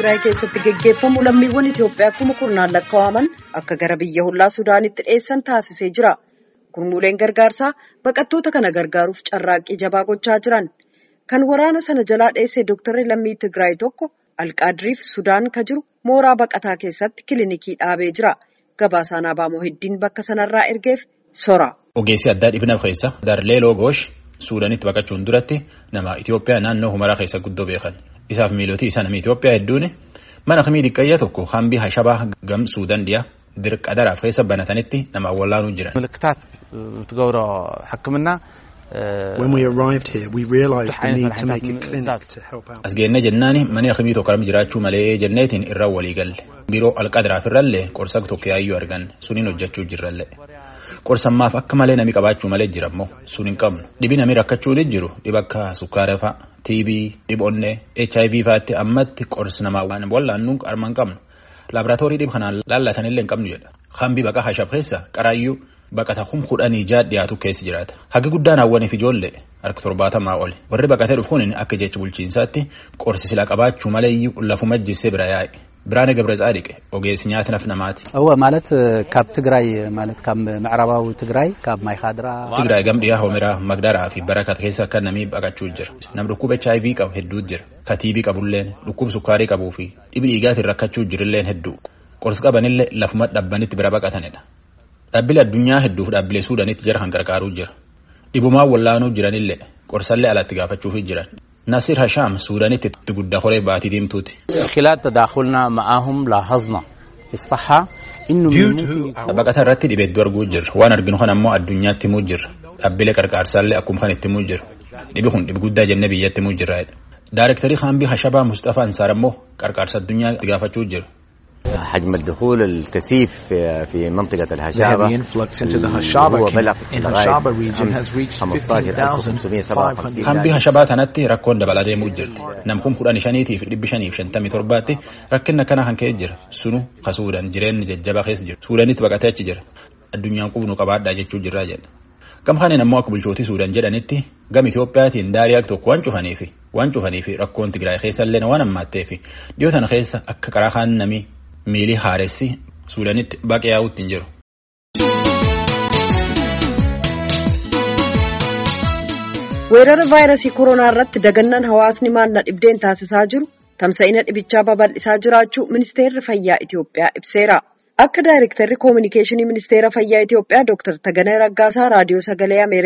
Tigraay keessatti geggeeffamu lammiiwwan Itoophiyaa kuma kurnaan lakkaa'aman akka gara biyya hollaa Sudaanitti dhiyeessan taasisee jira. Gurmuuleen gargaarsaa baqattoota kana gargaaruuf carraaqqii jabaa gochaa jiran. Kan waraana sana jalaa dheesse Dooktarri lammii Tigraay tokko Alqaadiriif Sudaan ka jiru mooraa baqataa keessatti kilinikii dhaabee jira. Gabaasaan Abaamoo Hiddiin bakka sanarraa ergeef sora. Ogeessi addaa dhibna keessa Darlee Logoosh Suudaanitti baqachuun duratti nama Itoophiyaa naannoo Humaraa keessa guddoo beekan. Isaaf miilootii sana Itoophiyaa hedduun mana kamii xiqqeeyyaa tokko hambi Hashabaa gamsuu dandi'a dirqa daraaf keessa banatanitti nama awwallaanuu jiran. Milkitaat mutgooroo hakkiminaa. Eh, When we arrived here, we realized the need to make a clinic to help out. As geenna jennaani mana akkamii tokko nam jiraachuu malee jenneetiin irra walii galle. Biroo alqadaraaf irrallee qorsa tokko yaayyuu argan suniin hojjechuu jirrallee. Qorsammaaf akka malee nami qabaachuu malee jirammoo sun hin qabnu. Dhibi nami rakkachuu ni jiru dhiba akka sukkaara fa'a, TB, dhibonnee, HIV fa'aatti ammatti qorsi namaa waan wallaannu arma hin qabnu. Laaboraatoorii dhib kanaan laallatanillee hin qabnu jedha. Hambi baqa hashab keessa qaraayyuu baqata kum kudhanii jaa dhiyaatu keessa jiraata. Hagi guddaan hawwaniif ijoollee harka torbaatamaa oli. Warri baqatee dhufu kun akka jecha bulchiinsaatti qorsi sila qabaachuu malee lafuma jissee bira yaa'e. Biraane ገብረ ጻዲቅ ogeessi nyaata naf namaati. እወ ማለት ካብ ትግራይ ማለት ካብ ምዕራባዊ ትግራይ ካብ ማይ ካድራ Tigraay gam dhiyaa homiraa magdaraa fi barakat keessa akka namii baqachuu jira. Nam dhukkuba HIV qabu hedduutu jira. Ka TB qabulleen dhukkuba sukkaarii qabuu fi dhibi dhiigaatiin rakkachuu jirilleen hedduu. Qorsi qabanillee lafuma dhabbanitti bira baqatanidha. Dhaabbilee addunyaa hedduuf dhaabbilee Suudaanitti jara kan gargaaruu jira. Dhibumaa wallaanuu jiranillee qorsallee alatti gaafachuufi jiran. Nasir Hasham Suudaanitti itti guddaa horee baatii deemtuuti. Khilaatta daakulnaa ma'aahum laahazna istahaa inni muumuu. Baqataa irratti dhibeedduu arguu jirra. Waan arginu kan ammoo addunyaatti himuu jirra. Dhaabbilee qarqaarsaallee akkuma kan itti himuu jirra. Dhibi kun dhibi guddaa jennee biyyatti himuu jirra. Daarektarii Haambii Hashabaa Mustafaa Ansaar ammoo qarqaarsa addunyaa gaafachuu jira. حجم الدخول الكثيف في في منطقة The الهشابة heavy influx into the Hashaba هو camp بلغ in لغاية Hashaba region has أمس reached 15557 Hambii Hashabaa tanatti rakkoon dabalaa deemuu jirti. Namkun kudhan shaniitii fi dhibbi shanii fi shantamii torbaatti rakkinna kana kan ka'e jira. Sunu ka Suudaan jireenyi jajjabaa keessa jira. Suudaanitti baqatee achi jira. Addunyaan qubnu qabaadhaa jechuu jirraa jedha. Gam kaneen ammoo akka bulchootii Suudaan jedhanitti gam Itoophiyaatiin daariyaa tokko waan cufanii fi waan cufanii fi rakkoon Tigraay keessa illee waan hammaattee fi dhiyoo tana keessa akka karaa kaan namii miilii haaressi Suudaanitti baqee yaa'uutti hin jiru. Weerara vaayirasii koronaa irratti dagannaan hawaasni maalla dhibdeen taasisaa jiru tamsa'ina dhibichaa babal'isaa jiraachuu ministeerri fayyaa Itoophiyaa ibseera. Akka daayirektarri koominikeeshinii ministeera fayyaa Itoophiyaa Dr. Taganee Raggaasaa raadiyoo sagalee Ameerikaa